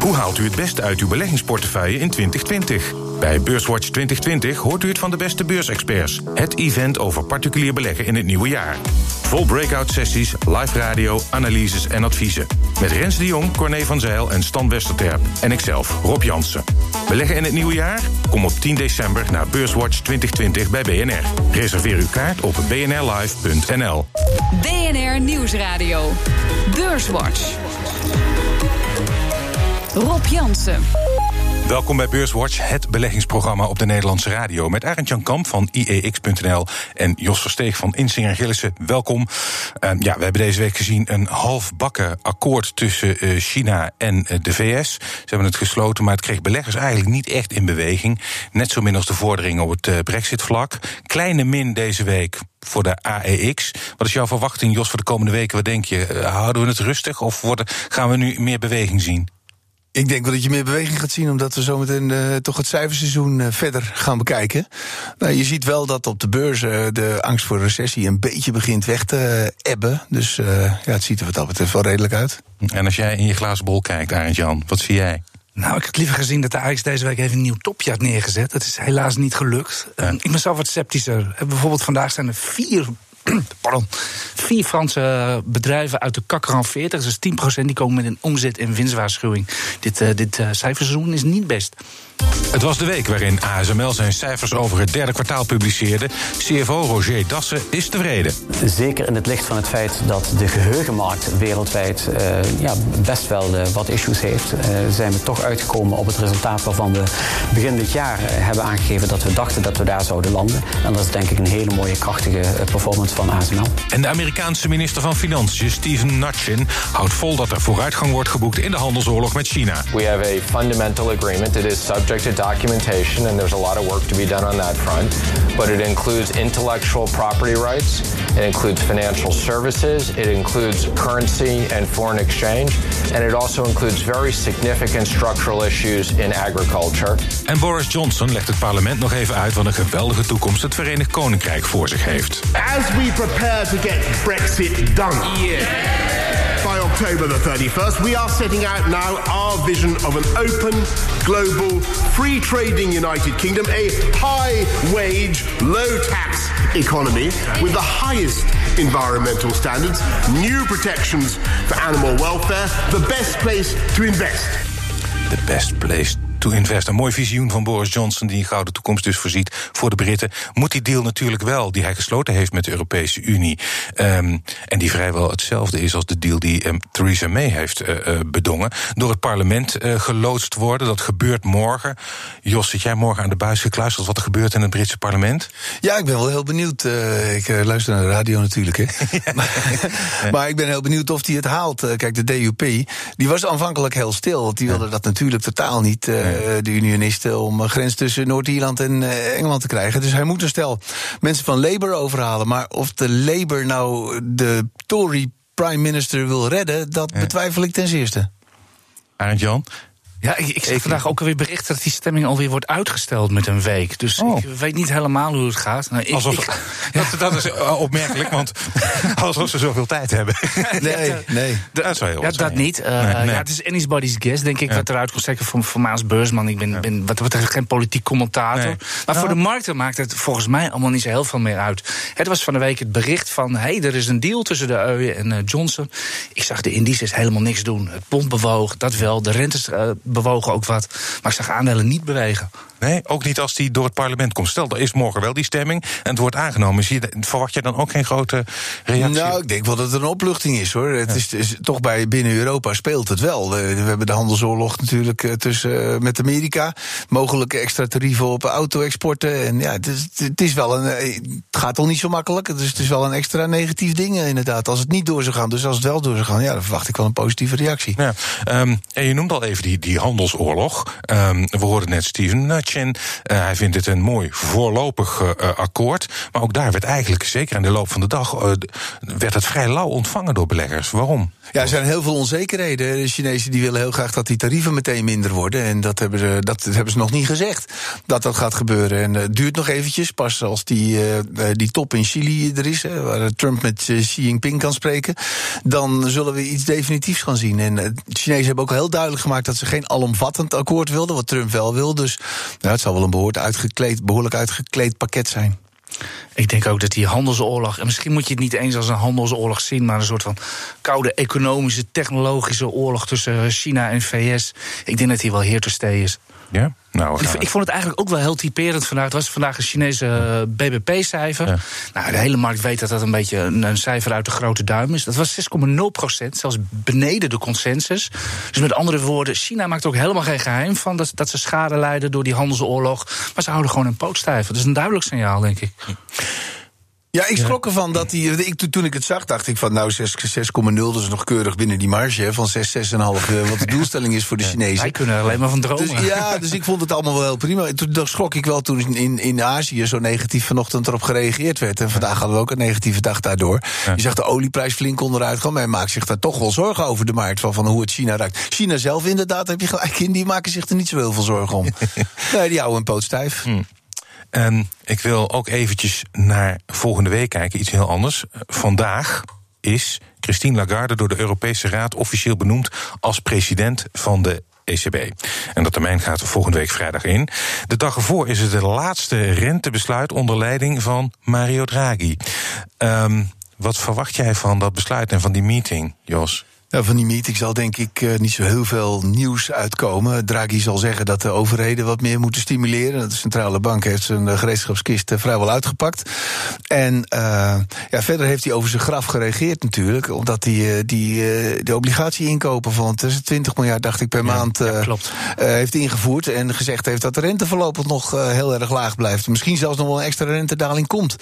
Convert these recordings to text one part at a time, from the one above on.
Hoe haalt u het beste uit uw beleggingsportefeuille in 2020? Bij Beurswatch 2020 hoort u het van de beste beursexperts. Het event over particulier beleggen in het nieuwe jaar. Vol breakout sessies, live radio, analyses en adviezen. Met Rens de Jong, Corné van Zijl en Stan Westerterp. En ikzelf, Rob Jansen. Beleggen in het nieuwe jaar? Kom op 10 december naar Beurswatch 2020 bij BNR. Reserveer uw kaart op bnrlive.nl. BNR Nieuwsradio. Beurswatch. Rob Jansen. Welkom bij Beurswatch, het beleggingsprogramma op de Nederlandse radio. Met Arend Jan Kamp van IEX.nl en Jos Versteeg van Insinger Gillissen. Welkom. Uh, ja, we hebben deze week gezien een halfbakken akkoord tussen uh, China en uh, de VS. Ze hebben het gesloten, maar het kreeg beleggers eigenlijk niet echt in beweging. Net zo min als de vorderingen op het Brexit-vlak. Kleine min deze week voor de AEX. Wat is jouw verwachting, Jos, voor de komende weken? Wat denk je? houden we het rustig of worden, gaan we nu meer beweging zien? Ik denk wel dat je meer beweging gaat zien, omdat we zometeen uh, toch het cijferseizoen uh, verder gaan bekijken. Nou, je ziet wel dat op de beurs uh, de angst voor recessie een beetje begint weg te ebben. Dus ja, het ziet er wat dat betreft wel redelijk uit. En als jij in je glazen bol kijkt, Arend Jan, wat zie jij? Nou, ik had liever gezien dat de Ajax deze week even een nieuw topje had neergezet. Dat is helaas niet gelukt. Ja. Ik ben zelf wat sceptischer. Bijvoorbeeld vandaag zijn er vier pardon, vier Franse bedrijven uit de kakkeran 40, dus 10%, die komen met een omzet- en winstwaarschuwing. Dit, uh, dit uh, cijferseizoen is niet best. Het was de week waarin ASML zijn cijfers over het derde kwartaal publiceerde. CFO Roger Dassen is tevreden. Zeker in het licht van het feit dat de geheugenmarkt wereldwijd uh, ja, best wel uh, wat issues heeft, uh, zijn we toch uitgekomen op het resultaat waarvan we begin dit jaar hebben aangegeven dat we dachten dat we daar zouden landen. En dat is denk ik een hele mooie, krachtige performance van ASML. En de Amerikaanse minister van Financiën, Steven Mnuchin, houdt vol dat er vooruitgang wordt geboekt in de handelsoorlog met China. We have a fundamental agreement. It is subject to documentation, and there's a lot of work to be done on that front. But it includes intellectual property rights, it includes financial services, it includes currency and foreign exchange, and it also includes very significant structural issues in agriculture. En Boris Johnson legt het parlement nog even uit wat een geweldige toekomst het Verenigd Koninkrijk voor zich heeft. As we prepare to get Brexit done. Yeah. By October the 31st, we are setting out now our vision of an open, global, free trading United Kingdom, a high wage, low tax economy with the highest environmental standards, new protections for animal welfare, the best place to invest. The best place to invest. Een mooi visioen van Boris Johnson, die een gouden toekomst dus voorziet voor de Britten. Moet die deal natuurlijk wel, die hij gesloten heeft met de Europese Unie. Um, en die vrijwel hetzelfde is als de deal die um, Theresa May heeft uh, uh, bedongen. Door het parlement uh, geloodst worden. Dat gebeurt morgen. Jos, zit jij morgen aan de buis gekluisterd wat er gebeurt in het Britse parlement? Ja, ik ben wel heel benieuwd. ik luister naar de radio natuurlijk, hè. maar, maar ik ben heel benieuwd of hij het haalt. kijk, de DUP, die was aanvankelijk heel stil. Want die wilde dat natuurlijk totaal niet de unionisten om een grens tussen Noord-Ierland en Engeland te krijgen. Dus hij moet een stel mensen van Labour overhalen. Maar of de Labour nou de Tory prime minister wil redden, dat betwijfel ik ten zeerste. Arend Jan, ja, ik, ik zag vandaag ook alweer berichten dat die stemming alweer wordt uitgesteld met een week. Dus oh. ik weet niet helemaal hoe het gaat. Nou, ik, alsof, ik, dat, dat, is opmerkelijk, want alsof ze zoveel tijd hebben. Nee, nee. Dat, dat, heel ja, dat niet. Uh, nee, nee. Ja, het is anybody's guess, denk ik, ja. wat eruit komt zeggen van, van Maas Beursman. Ik ben, ja. ben wat betreft geen politiek commentator. Nee. Maar voor de markten maakt het volgens mij allemaal niet zo heel veel meer uit. Het was van de week het bericht van, hé, hey, er is een deal tussen de EU en uh, Johnson. Ik zag de indices helemaal niks doen. Het pond bewoog, dat wel. De rentes uh, bewogen ook wat. Maar ik zag aandelen niet bewegen. Nee, ook niet als die door het parlement komt. Stel, er is morgen wel die stemming en het wordt aangenomen. Zie je, verwacht je dan ook geen grote reactie? Nou, ik denk wel dat het een opluchting is hoor. Het, is, is, toch bij binnen Europa speelt het wel. We hebben de handelsoorlog natuurlijk tussen met Amerika. Mogelijke extra tarieven op auto-exporten. En ja, het is, het is wel een. Het gaat al niet zo makkelijk. Dus het is wel een extra negatief ding inderdaad. Als het niet door zou gaan. Dus als het wel door zou gaan, ja, dan verwacht ik wel een positieve reactie. Ja, um, en je noemt al even die, die handelsoorlog. Um, we hoorden net Steven Nutch Chen. hij vindt het een mooi voorlopig akkoord. Maar ook daar werd eigenlijk, zeker in de loop van de dag, werd het vrij lauw ontvangen door beleggers. Waarom? Ja, er zijn heel veel onzekerheden. De Chinezen die willen heel graag dat die tarieven meteen minder worden. En dat hebben ze, dat hebben ze nog niet gezegd. Dat dat gaat gebeuren. En het duurt nog eventjes. Pas als die, die top in Chili er is, waar Trump met Xi Jinping kan spreken. Dan zullen we iets definitiefs gaan zien. En de Chinezen hebben ook heel duidelijk gemaakt dat ze geen alomvattend akkoord wilden. Wat Trump wel wil. Dus nou, het zal wel een behoorlijk uitgekleed, behoorlijk uitgekleed pakket zijn. Ik denk ook dat die handelsoorlog, en misschien moet je het niet eens als een handelsoorlog zien, maar een soort van koude economische, technologische oorlog tussen China en VS. Ik denk dat die wel hier te stay is. Ja? Nou, ik, ik, vond het eigenlijk ook wel heel typerend vandaag. Het was vandaag een Chinese eh, BBP-cijfer. Nou, de hele markt weet dat dat een beetje een, een cijfer uit de grote duim is. Dat was 6,0 procent, zelfs beneden de consensus. Dus met andere woorden, China maakt ook helemaal geen geheim van dat, dat ze schade lijden door die handelsoorlog. Maar ze houden gewoon een poot stijf. Dat is een duidelijk signaal, denk ik. Ja, ik schrok ervan dat die. Ik, toen ik het zag, dacht ik van nou 6,0, dat is nog keurig binnen die marge van 6, 6,5, uh, wat de doelstelling is voor de Chinezen. Wij kunnen er alleen maar van dromen. Dus, ja, dus ik vond het allemaal wel heel prima. Toen schrok ik wel toen in, in Azië zo negatief vanochtend erop gereageerd werd. En vandaag hadden we ook een negatieve dag daardoor. Je zag de olieprijs flink onderuit gaan. Men maakt zich daar toch wel zorgen over de markt van, van hoe het China raakt. China zelf inderdaad, heb je gelijk in, die maken zich er niet zo heel veel zorgen om. nee, die houden een poot stijf. Hm. En ik wil ook eventjes naar volgende week kijken, iets heel anders. Vandaag is Christine Lagarde door de Europese Raad officieel benoemd als president van de ECB. En dat termijn gaat volgende week vrijdag in. De dag ervoor is het de laatste rentebesluit onder leiding van Mario Draghi. Um, wat verwacht jij van dat besluit en van die meeting, Jos? Van die meeting zal denk ik uh, niet zo heel veel nieuws uitkomen. Draghi zal zeggen dat de overheden wat meer moeten stimuleren. De centrale bank heeft zijn uh, gereedschapskist uh, vrijwel uitgepakt. En ja, verder heeft hij over zijn graf gereageerd natuurlijk. Omdat hij die, de obligatie inkopen van 20 miljard, dacht ik, per ja, maand ja, heeft ingevoerd. En gezegd heeft dat de rente voorlopig nog heel erg laag blijft. Misschien zelfs nog wel een extra rentedaling komt.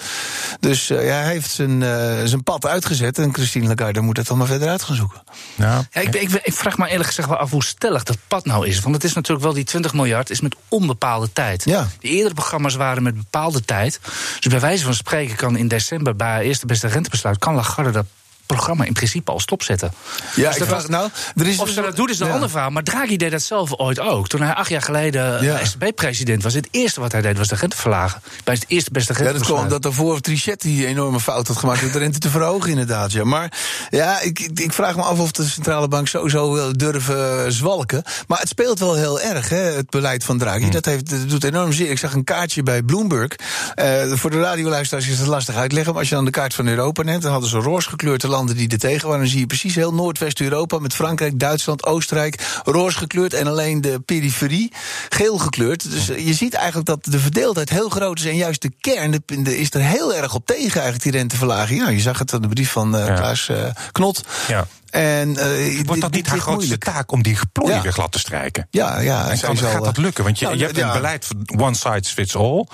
Dus ja, hij heeft zijn, zijn pad uitgezet. En Christine Lagarde moet het dan maar verder uit gaan zoeken. Ja, ik, ik, ik, vraag me eerlijk gezegd wel af hoe stellig dat pad nou is. Want het is natuurlijk wel die 20 miljard is met onbepaalde tijd. Ja. De eerdere programma's waren met bepaalde tijd. Dus bij wijze van spreken kan in december bij eerste beste rentebesluit... kan Lagarde dat programma in principe al stopzetten. Ja, dus ik vraag, nou, er is of ze dat doet is een ja. andere vraag. Maar Draghi deed dat zelf ooit ook. Toen hij acht jaar geleden ja. SCB-president was, het eerste wat hij deed was de rente verlagen. Bij het eerste beste rente. Ja, dat kwam dat ervoor Trichetti die enorme fout had gemaakt om de rente te verhogen, inderdaad. Ja. Maar ja, ik, ik vraag me af of de centrale bank sowieso wil durven zwalken. Maar het speelt wel heel erg, hè, het beleid van Draghi. Hmm. Dat, heeft, dat doet enorm zeer. Ik zag een kaartje bij Bloomberg. Uh, voor de radioluisteraars is het lastig uitleggen. Maar als je dan de kaart van Europa neemt, dan hadden ze roze gekleurde landen die er tegen waren. Dan zie je precies heel Noordwest-Europa met Frankrijk, Duitsland, Oostenrijk roze gekleurd en alleen de periferie geel gekleurd. Dus je ziet eigenlijk dat de verdeeldheid heel groot is en juist de kern de, is er heel erg op tegen eigenlijk die renteverlaging. Nou, je zag het aan de brief van uh, ja. Klaas uh, Knot. Ja. En, uh, Wordt dat niet haar grootste taak om die plooien ja. weer glad te strijken? Ja, ja. En kan, gaat dat lukken? Want je, nou, je hebt ja. een beleid van one size fits all.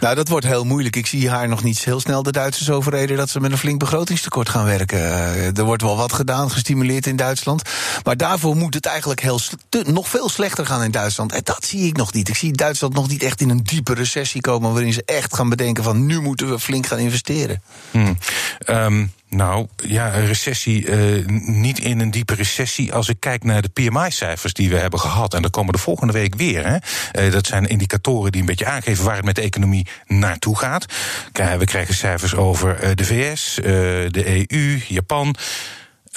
Nou, dat wordt heel moeilijk. Ik zie haar nog niet heel snel de Duitsers overreden dat ze met een flink begrotingstekort gaan werken. Uh, er wordt wel wat gedaan, gestimuleerd in Duitsland. Maar daarvoor moet het eigenlijk heel nog veel slechter gaan in Duitsland. En dat zie ik nog niet. Ik zie Duitsland nog niet echt in een diepe recessie komen waarin ze echt gaan bedenken van nu moeten we flink gaan investeren. Hmm. Um, nou ja, een recessie, uh, niet in een diepe recessie. Als ik kijk naar de PMI-cijfers die we hebben gehad, en dat komen de volgende week weer. Hè, uh, dat zijn indicatoren die een beetje aangeven waar het met de economie naartoe gaat. We krijgen cijfers over uh, de VS, de EU, Japan.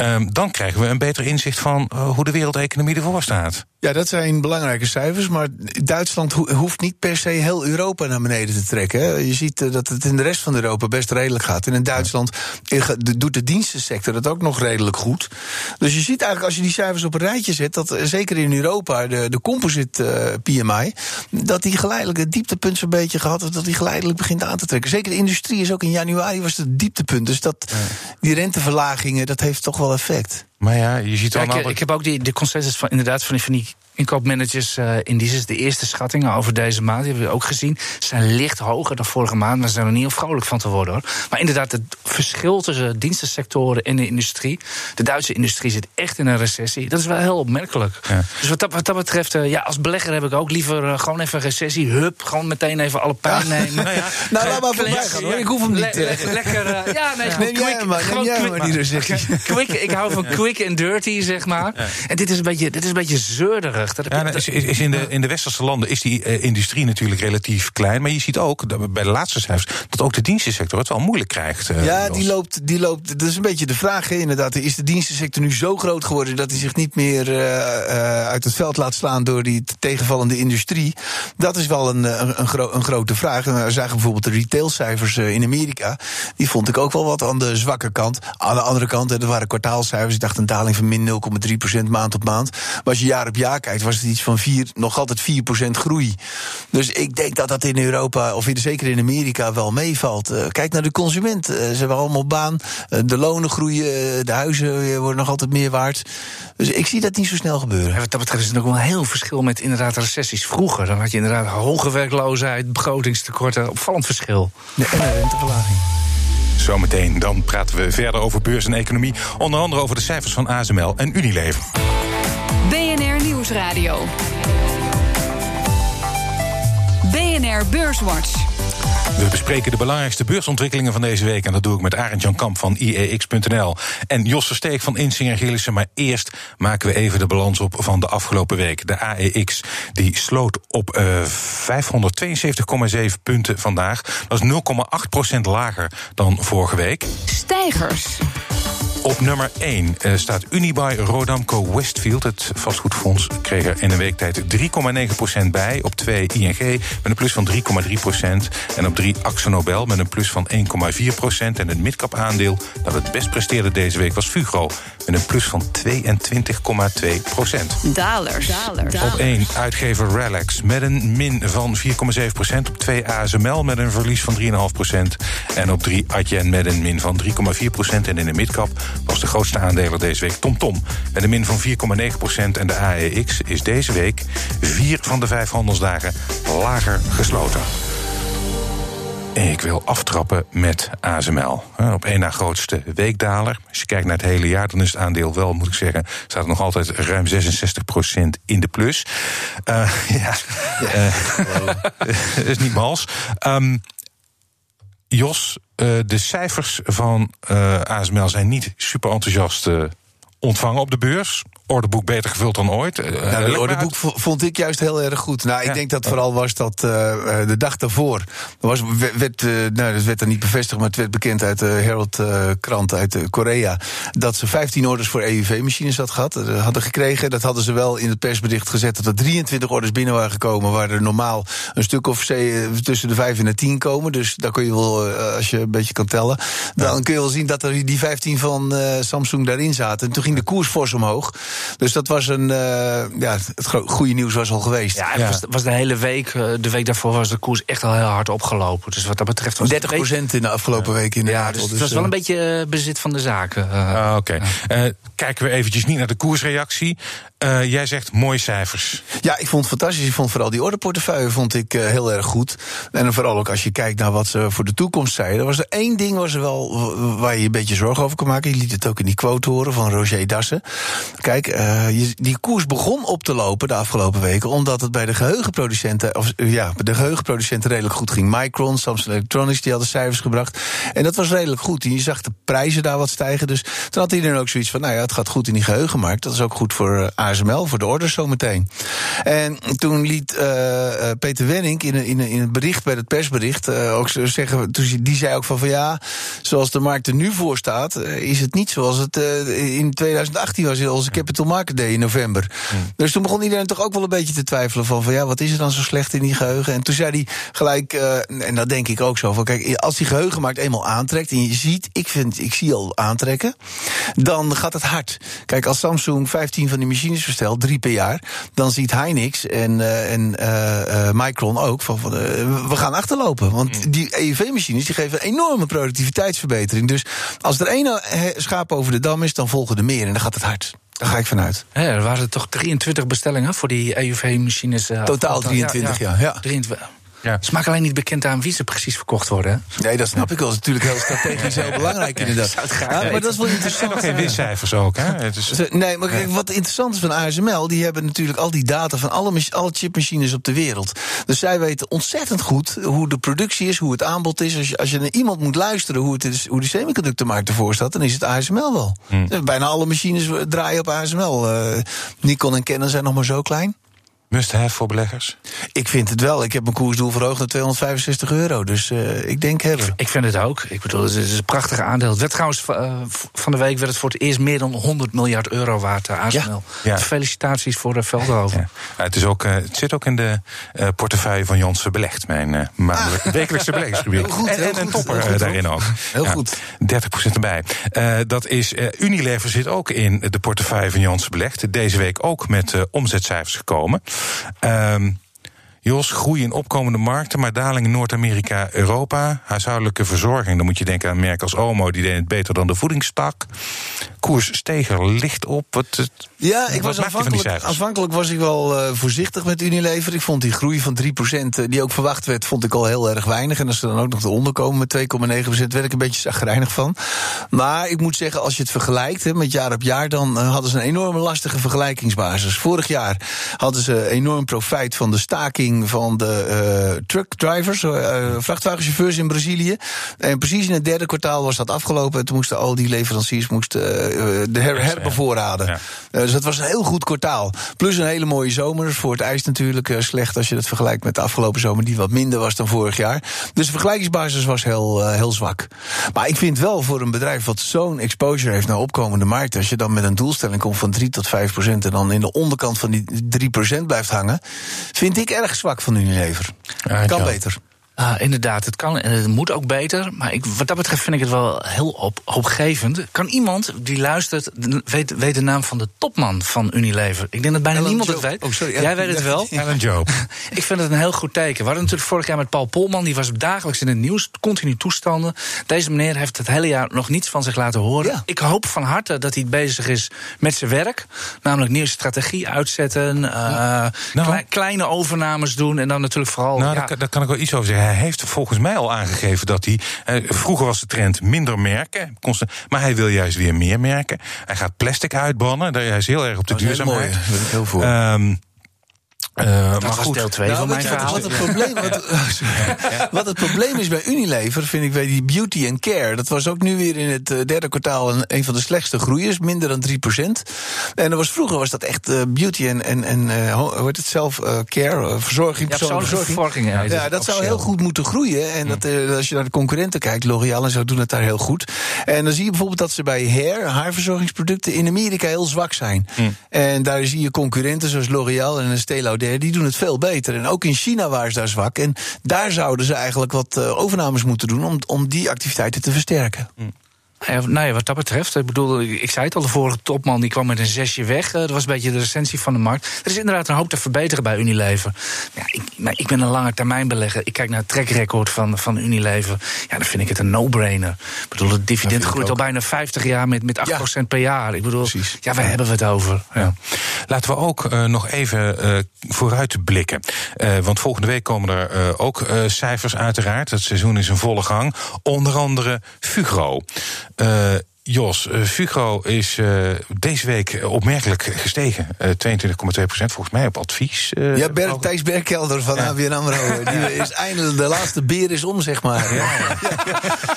Um, dan krijgen we een beter inzicht van hoe de wereldeconomie ervoor staat. Ja, dat zijn belangrijke cijfers. Maar Duitsland hoeft niet per se heel Europa naar beneden te trekken. Hè. Je ziet eh, dat het in de rest van Europa best redelijk gaat. En in Duitsland doet de dienstensector dat ook nog redelijk goed. Dus je ziet eigenlijk als je die cijfers op een rijtje zet, dat eh, zeker in Europa de, de composite eh, PMI, dat die geleidelijk het dieptepunt zo'n beetje gehad heeft, dat die geleidelijk begint aan te trekken. Zeker de industrie is ook in januari was het dieptepunt. Dus dat, die renteverlagingen, dat heeft toch wel effect. Maar ja, je ziet. Ja, ik, heb ook die, de consensus van inderdaad van, van die Inkoopmanagers uh, indices, de eerste schattingen over deze maand, die hebben we ook gezien, zijn licht hoger dan vorige maand, maar ze zijn er niet vrolijk van te worden hoor. Maar inderdaad, het verschil tussen dienstensectoren en de industrie. De Duitse industrie zit echt in een recessie. Dat is wel heel opmerkelijk. Ja. Dus wat dat, wat dat betreft, uh, ja, als belegger heb ik ook liever uh, gewoon even een recessie. Hup, gewoon meteen even alle pijn ja. nemen. nou, ja. nou laat maar voorbij gaan hoor. Ik hoef hem niet. Le le lekker, ja, nee, neem quick, jij maar, neem jij maar die recessie. Quick, ik hou van quick and dirty, zeg maar. En dit is een beetje, dit is een beetje zeurderig. Dat ja, is, is in, de, in de westerse landen is die uh, industrie natuurlijk relatief klein. Maar je ziet ook dat bij de laatste cijfers dat ook de dienstensector het wel moeilijk krijgt. Uh, ja, die loopt, die loopt. Dat is een beetje de vraag, hè, inderdaad. Is de dienstensector nu zo groot geworden dat hij zich niet meer uh, uit het veld laat slaan door die tegenvallende industrie? Dat is wel een, een, een, gro een grote vraag. En we zagen bijvoorbeeld de retailcijfers in Amerika. Die vond ik ook wel wat aan de zwakke kant. Aan de andere kant, er waren kwartaalcijfers. Ik dacht een daling van min 0,3% maand op maand. Maar als je jaar op jaar kijkt, was het iets van 4, nog altijd 4% groei. Dus ik denk dat dat in Europa, of zeker in Amerika, wel meevalt. Uh, kijk naar de consument. Uh, ze hebben allemaal baan. Uh, de lonen groeien. de huizen worden nog altijd meer waard. Dus ik zie dat niet zo snel gebeuren. Ja, wat dat betreft is het ook wel een heel verschil met inderdaad recessies vroeger. Dan had je inderdaad hoge werkloosheid, begrotingstekorten. Opvallend verschil. Ja, en een renteverlaging. Zometeen dan praten we verder over beurs en economie. Onder andere over de cijfers van ASML en Unilever. Nieuwsradio. BNR Beurswatch. We bespreken de belangrijkste beursontwikkelingen van deze week. En dat doe ik met Arend Jan Kamp van IEX.nl. En Jos Versteek van Insinger Gillissen. Maar eerst maken we even de balans op van de afgelopen week. De AEX die sloot op uh, eh, 572,7 punten vandaag. Dat is 0,8% lager dan vorige week. Stijgers. Op nummer 1 uh, staat Unibuy Rodamco Westfield. Het vastgoedfonds kreeg er in een week tijd 3,9% bij. Op 2 ING met een plus van 3,3%. En op 3 Axonobel met een plus van 1,4%. En het midcap aandeel dat het best presteerde deze week was Fugro. Met een plus van 22,2%. Dalers. Dalers. Op 1 uitgever Relax met een min van 4,7%. Op 2 ASML met een verlies van 3,5%. En op 3 Adyen met een min van 3,4%. En in de midcap was de grootste aandeler deze week TomTom. Met een min van 4,9% en de AEX is deze week vier van de vijf handelsdagen lager gesloten. Ik wil aftrappen met ASML. Op één na grootste weekdaler. Als je kijkt naar het hele jaar, dan is het aandeel wel, moet ik zeggen, staat er nog altijd ruim 66% in de plus. Uh, ja, ja. Uh, is niet mals. Um, Jos, uh, de cijfers van uh, ASML zijn niet super enthousiast uh, ontvangen op de beurs ordeboek beter gevuld dan ooit. Uh, nou, het ordeboek vond ik juist heel erg goed. Nou, ik denk dat vooral was dat uh, de dag daarvoor. Was, werd, uh, nou, dat werd dan niet bevestigd, maar het werd bekend uit de Herald-krant uit Korea. dat ze 15 orders voor EUV-machines had gehad, hadden gekregen. Dat hadden ze wel in het persbericht gezet dat er 23 orders binnen waren gekomen. waar er normaal een stuk of tussen de 5 en de 10 komen. Dus daar kun je wel, als je een beetje kan tellen. dan kun je wel zien dat er die 15 van Samsung daarin zaten. En toen ging de koers fors omhoog. Dus dat was een. Uh, ja, het goede nieuws was al geweest. Ja, het Was, was, de hele week. Uh, de week daarvoor was de koers echt al heel hard opgelopen. Dus wat dat betreft. Was 30 procent in de afgelopen week in de Ja, dus, dus het was wel een beetje bezit van de zaken. Uh, Oké. Okay. kijken we eventjes niet naar de koersreactie. Jij zegt mooie cijfers. Ja, ik vond het fantastisch. Ik vond vooral die orderportefeuille vond ik heel erg goed. En vooral ook als je kijkt naar wat ze voor de toekomst zeiden. Was er één ding was er wel waar je een beetje zorgen over kon maken. Je liet het ook in die quote horen van Roger Dassen. Kijk, uh, die koers begon op te lopen de afgelopen weken. Omdat het bij de geheugenproducenten. Of ja, de geheugenproducenten redelijk goed ging. Micron, Samsung Electronics, die hadden cijfers gebracht. En dat was redelijk goed. Je zag de prijzen daar wat stijgen. Dus toen had iedereen ook zoiets van. Nou ja, het gaat goed in die geheugenmarkt. Dat is ook goed voor ASML, voor de orders zometeen. En toen liet uh, Peter Wenning in, in, in het bericht, bij het persbericht, ook zeggen. Die zei ook van, van ja, zoals de markt er nu voor staat, is het niet zoals het in 2018 was. Heb het Capital Market Day in november. Hmm. Dus toen begon iedereen toch ook wel een beetje te twijfelen van, van ja, wat is er dan zo slecht in die geheugen? En toen zei hij gelijk, en dat denk ik ook zo, van kijk, als die geheugenmarkt eenmaal aantrekt en je ziet, ik vind, ik zie al aantrekken, dan gaat het hard. Kijk, als Samsung 15 van die machines verstelt, drie per jaar, dan ziet Hynix en, uh, en uh, Micron ook van, van we gaan achterlopen. Want hmm. die EUV-machines die geven een enorme productiviteitsverbetering. Dus als er één schaap over de dam is, dan volgen er meer en dan gaat het hard. Daar ga ik vanuit. Ja, er waren toch 23 bestellingen voor die EUV-machines. Totaal 23, ja. ja. 23. Ja. Het maakt alleen niet bekend aan wie ze precies verkocht worden. Hè? Nee, dat snap ik wel. Dat is natuurlijk heel strategisch heel belangrijk inderdaad. Ja, maar dat is wel interessant. En nog geen ook, hè? Het is... Nee, maar kijk, wat interessant is van ASML... die hebben natuurlijk al die data van alle, alle chipmachines op de wereld. Dus zij weten ontzettend goed hoe de productie is, hoe het aanbod is. Als je, als je naar iemand moet luisteren hoe, het is, hoe de semiconductormarkt ervoor staat... dan is het ASML wel. Hmm. Bijna alle machines draaien op ASML. Uh, Nikon en Canon zijn nog maar zo klein. Must-have voor beleggers? Ik vind het wel. Ik heb mijn koersdoel verhoogd naar 265 euro. Dus uh, ik denk hebben. Ik vind het ook. Ik bedoel, het is een prachtig aandeel. Het werd trouwens uh, van de week werd het voor het eerst meer dan 100 miljard euro waard. Uh, ASML. Ja. Felicitaties voor de Veldhoven. Ja. het, is ook, het zit ook in de portefeuille van Janssen Belegd. Mijn maandelijke, ah. wekelijkse beleggingsgebied. Goed, en, een topper goed, daarin ook. Heel goed. 30% erbij. dat is, Unilever zit ook in de portefeuille van Janssen Belegd. Deze week ook met omzetcijfers gekomen. Um, Jos, groei in opkomende markten, maar daling in Noord-Amerika, Europa. Huishoudelijke verzorging, dan moet je denken aan merken als Omo, die deed het beter dan de voedingstak. Koers steeg er licht op. Wat, ja, ik was aanvankelijk, aanvankelijk was ik wel uh, voorzichtig met Unilever. Ik vond die groei van 3%, uh, die ook verwacht werd, vond ik al heel erg weinig. En als ze dan ook nog eronder komen met 2,9%, werd ik een beetje zagrijnig van. Maar ik moet zeggen, als je het vergelijkt hè, met jaar op jaar, dan uh, hadden ze een enorme lastige vergelijkingsbasis. Vorig jaar hadden ze enorm profijt van de staking van de uh, truckdrivers, uh, vrachtwagenchauffeurs in Brazilië. En precies in het derde kwartaal was dat afgelopen. En toen moesten al die leveranciers moesten, de her herbevoorraden. Ja. dus dat was een heel goed kwartaal. Plus een hele mooie zomer. Voor het ijs natuurlijk slecht als je dat vergelijkt met de afgelopen zomer, die wat minder was dan vorig jaar. Dus de vergelijkingsbasis was heel, heel zwak. Maar ik vind wel voor een bedrijf wat zo'n exposure heeft naar opkomende markten, als je dan met een doelstelling komt van 3 tot 5 procent en dan in de onderkant van die 3 procent blijft hangen, vind ik erg zwak van Unilever. Ja, kan beter. Uh, inderdaad, het kan en het moet ook beter. Maar ik, wat dat betreft vind ik het wel heel op, opgevend. Kan iemand die luistert, weet, weet de naam van de topman van Unilever? Ik denk dat bijna niemand het weet. Oh, sorry, Jij weet het wel. Alan Joe. ik vind het een heel goed teken. We hadden natuurlijk vorig jaar met Paul Polman. Die was dagelijks in het nieuws, continu toestanden. Deze meneer heeft het hele jaar nog niets van zich laten horen. Ja. Ik hoop van harte dat hij bezig is met zijn werk. Namelijk nieuwe strategie uitzetten. Uh, nou. kleine overnames doen. En dan natuurlijk vooral... Nou, ja, daar, daar kan ik wel iets over zeggen hij heeft volgens mij al aangegeven dat hij. Eh, vroeger was de trend minder merken, maar hij wil juist weer meer merken. Hij gaat plastic uitbannen, hij is heel erg op de duurzaamheid. Heel, mooi, heel voor. Um, uh, dat maar was goed. deel 2 nou, van mijn verhaal. Wat het, probleem, wat, wat het probleem is bij Unilever, vind ik bij die beauty and care. Dat was ook nu weer in het uh, derde kwartaal een, een van de slechtste groeiers, minder dan 3% En er was, vroeger was dat echt uh, beauty en, en, en hoe heet het zelf, care, verzorging, ja, persoonlijke verzorging. Ja, ja dat zou heel goed moeten groeien. En dat, als je naar de concurrenten kijkt, L'Oreal en zo doen het daar heel goed. En dan zie je bijvoorbeeld dat ze bij hair, haarverzorgingsproducten, in Amerika heel zwak zijn. Mm. En daar zie je concurrenten zoals L'Oreal en Estée Lauder die doen het veel beter. En ook in China waren ze daar zwak. En daar zouden ze eigenlijk wat uh, overnames moeten doen om, om die activiteiten te versterken. Mm. Nou ja, wat dat betreft, ik bedoel, ik zei het al, de vorige topman die kwam met een zesje weg. Eh, dat was een beetje de recensie van de markt. Er is inderdaad een hoop te verbeteren bij Unilever. Ja, ik, maar ik ben een lange termijn belegger. Ik kijk naar het trackrecord van, van Unilever. Ja, dan vind ik het een no-brainer. Ik bedoel, het dividend groeit al bijna 50 jaar met, met 8% per jaar. Ik bedoel, Precies. ja, waar hebben we het over? Ja. Laten we ook uh, nog even uh, vooruit blikken. Uh, want volgende week komen er ook cijfers uiteraard. Het seizoen is in volle gang. Onder andere Fugro. Uh, Jos, uh, Fugro is uh, deze week opmerkelijk gestegen. Uh, 22,2% volgens mij op advies. ja, Thijs Berkelder van ja. ABN AMRO. Die is eindelijk, de laatste beer is om, zeg maar. Ja,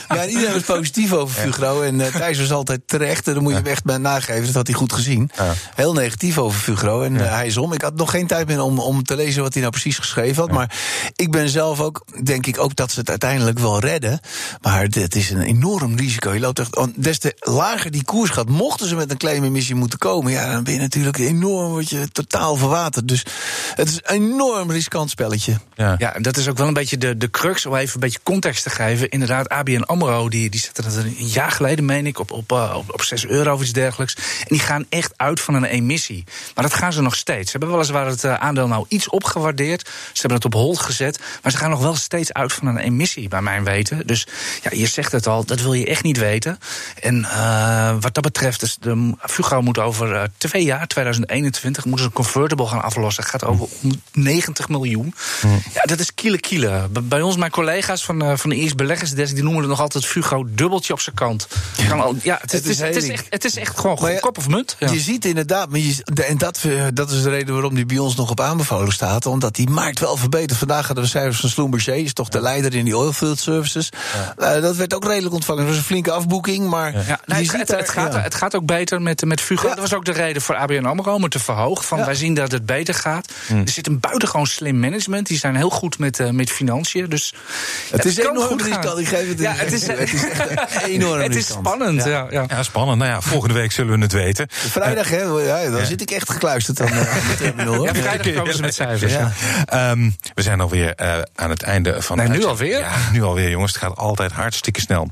ja. ja iedereen was positief over Fugro. En Thijs was altijd terecht. En dan moet je hem echt bij nageven. Dat had hij goed gezien. Heel negatief over Fugro. En hij is om. Ik had nog geen tijd meer om, om te lezen wat hij nou precies geschreven had. Maar ik ben zelf ook, denk ik ook dat ze het uiteindelijk wel redden. Maar het is een enorm risico. Je loopt echt, des te lager die koers gaat, mochten ze met een claimemissie moeten komen, ja, dan ben je natuurlijk enorm wat je totaal verwaterd. Dus het is een enorm riskant spelletje. Ja, ja dat is ook wel een beetje de, de crux, om even een beetje context te geven. Inderdaad, ABN AMRO, die, die zette dat een jaar geleden, meen ik, op, op, eh, op, op 6 euro of iets dergelijks. En die gaan echt uit van een emissie. Maar dat gaan ze nog steeds. Ze hebben weliswaar het eh, aandeel nou iets opgewaardeerd. Ze hebben het op hold gezet. Maar ze gaan nog wel steeds uit van een emissie, bij mijn weten. Dus ja, je zegt het al, dat wil je echt niet weten. En Uh, wat dat betreft, is de Fugro moet over uh, twee jaar, 2021, moeten ze een convertible gaan aflossen. Het gaat over 90 miljoen. Mm. Ja, dat is kiele kiele. Bij ons, mijn collega's van, uh, van de Eerste Beleggersdesk, die noemen het nog altijd Fugro dubbeltje op zijn kant. Ja, al, ja het, het, is, het, is echt, het is echt gewoon ja, kop of munt. Ja. Je ziet inderdaad, maar je, en dat, dat is de reden waarom die bij ons nog op aanbevolen staat. Omdat die markt wel verbetert. Vandaag hadden we cijfers van Schlumberger, is toch de leider in die oilfield services. dat werd ook redelijk ontvangen. Dat was een flinke afboeking, maar ja. Nou, het, het, het, gaat, het gaat ook beter met, met Fugro. Dat was ook de reden voor ABN AMRO om het te verhogen. Van, Wij zien dat het beter gaat. Hmm. Er zit een buitengewoon slim management. Die zijn heel goed met, uh, met financiën. Dus het, is enorm riskant. Ik geef het, ja, het is, het is enorm Het is spannend. Ja. Ja, ja. spannend. Nou ja, volgende week zullen we het weten. Vrijdag, hè, ja, dan zit ik echt gekluisterd dan, aan de terminal. Ja, vrijdag komen ze met cijfers. Ja. Um, we zijn alweer uh, aan het einde van... Nee, nu alweer? Ja, nu alweer, jongens. Het gaat altijd hartstikke snel.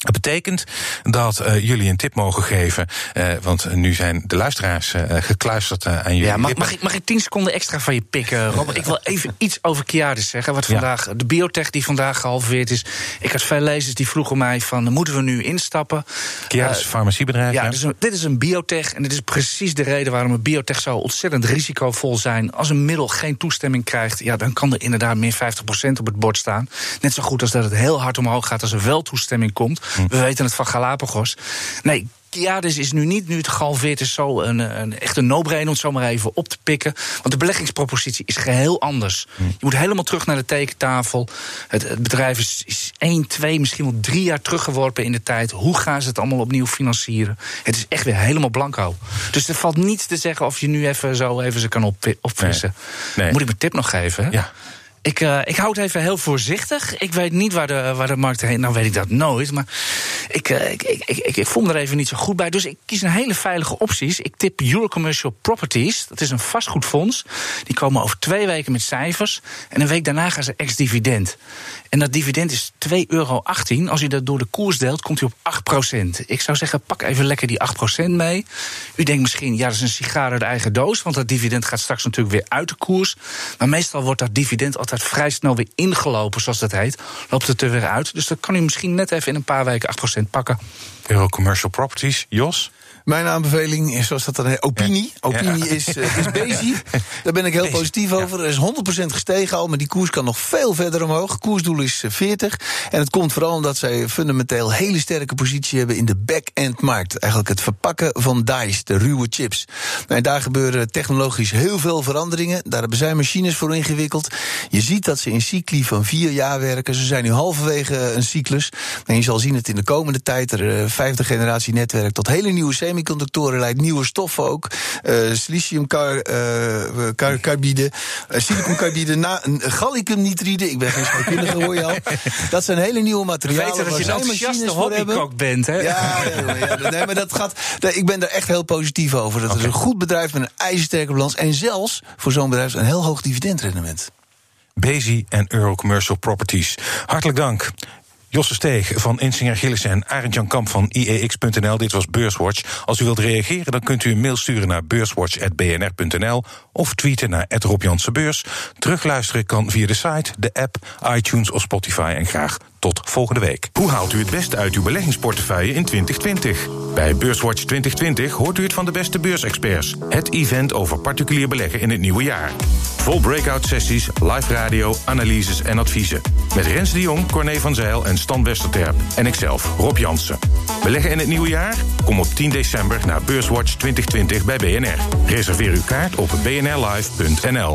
Dat betekent dat uh, jullie een tip mogen geven. Uh, want nu zijn de luisteraars uh, gekluisterd aan jullie. Ja, mag, mag, ik, mag ik tien seconden extra van je pikken, Robert? ik wil even iets over Kiadis zeggen. Wat vandaag, de biotech die vandaag gehalveerd is. Ik had veel lezers die vroegen mij van, moeten we nu instappen? Kiadis, farmaciebedrijf. Ja, ja. Dit, is een, dit is een biotech. En dit is precies de reden waarom een biotech zo ontzettend risicovol zijn. Als een middel geen toestemming krijgt, ja, dan kan er inderdaad meer 50% op het bord staan. Net zo goed als dat het heel hard omhoog gaat als er wel toestemming komt. We weten het van Galapagos. Nee, Kiades is nu niet, nu het gehalveerd is, zo een, een echte no-brainer om het zo maar even op te pikken. Want de beleggingspropositie is geheel anders. Je moet helemaal terug naar de tekentafel. Het, het bedrijf is, is één, twee, misschien wel drie jaar teruggeworpen in de tijd. Hoe gaan ze het allemaal opnieuw financieren? Het is echt weer helemaal blanco. Dus er valt niets te zeggen of je nu even zo even ze kan op, opfrissen. Nee. Nee. Moet ik mijn tip nog geven? Hè? Ja. Ik, uh, ik hou het even heel voorzichtig. Ik weet niet waar de, waar de markt heen. Nou weet ik dat nooit. Maar ik, uh, ik, ik, ik, ik, voel er even niet zo goed bij. Dus ik kies een hele veilige opties. Ik tip Eurocommercial Properties. Dat is een vastgoedfonds. Die komen over twee weken met cijfers. En een week daarna gaan ze ex-dividend. En dat dividend is 2,18 euro. Als u dat door de koers deelt, komt u op 8% Ik zou zeggen, pak even lekker die 8% mee. U denkt misschien, ja, dat is een sigaar uit de eigen doos. Want dat dividend gaat straks natuurlijk weer uit de koers. Maar meestal wordt dat dividend altijd vrij snel weer ingelopen, zoals dat heet. Loopt het er weer uit. Dus dan kan u misschien net even in een paar weken 8% pakken. Euro Commercial Properties, Jos? Mijn aanbeveling is, zoals dat dan heet, opinie. Opinie ja. is, uh, is Bezi. Daar ben ik heel positief over. Er is 100% gestegen al, maar die koers kan nog veel verder omhoog. Koersdoel is 40. En het komt vooral omdat zij fundamenteel hele sterke positie hebben in de back-end markt. Eigenlijk het verpakken van dice, de ruwe chips. En daar gebeuren technologisch heel veel veranderingen. Daar hebben zij machines voor ingewikkeld. Je ziet dat ze in cycli van vier jaar werken. Ze zijn nu halverwege een cyclus. En je zal zien dat in de komende tijd er vijfde generatie netwerk tot hele nieuwe semiconductoren leidt, nieuwe stoffen ook. Uh, siliciumcarbide, uh, siliconcarbide, na, galliumnitride. Ik ben geen scheikundige, hoor je al. Dat zijn hele nieuwe materialen. Weet dat je een enthousiaste hobbykok bent, hè? Ja, ja, ja, nee, maar dat gaat. Ik ben er echt heel positief over. Dat okay. is een goed bedrijf met een ijzersterke balans. En zelfs voor zo'n bedrijf een heel hoog dividendrendement. Bezi en Eurocommercial Properties. Hartelijk dank. Josse Steeg van Insinger Gillissen en Arend Jan Kamp van IEX.nl. Dit was Beurswatch. Als u wilt reageren, dan kunt u een mail sturen naar beurswatch.bnr.nl of tweeten naar Beurs. Terugluisteren kan via de site, de app, iTunes of Spotify. En graag tot volgende week. Hoe haalt u het beste uit uw beleggingsportefeuille in 2020? Bij Beurswatch 2020 hoort u het van de beste beursexperts. Het event over particulier beleggen in het nieuwe jaar. Vol breakout sessies, live radio, analyses en adviezen. Met Rens de Jong, Corné van Zijl en Stan Westerterp. En ikzelf, Rob Jansen. Beleggen in het nieuwe jaar? Kom op 10 december naar Beurswatch 2020 bij BNR. Reserveer uw kaart op bnrlive.nl.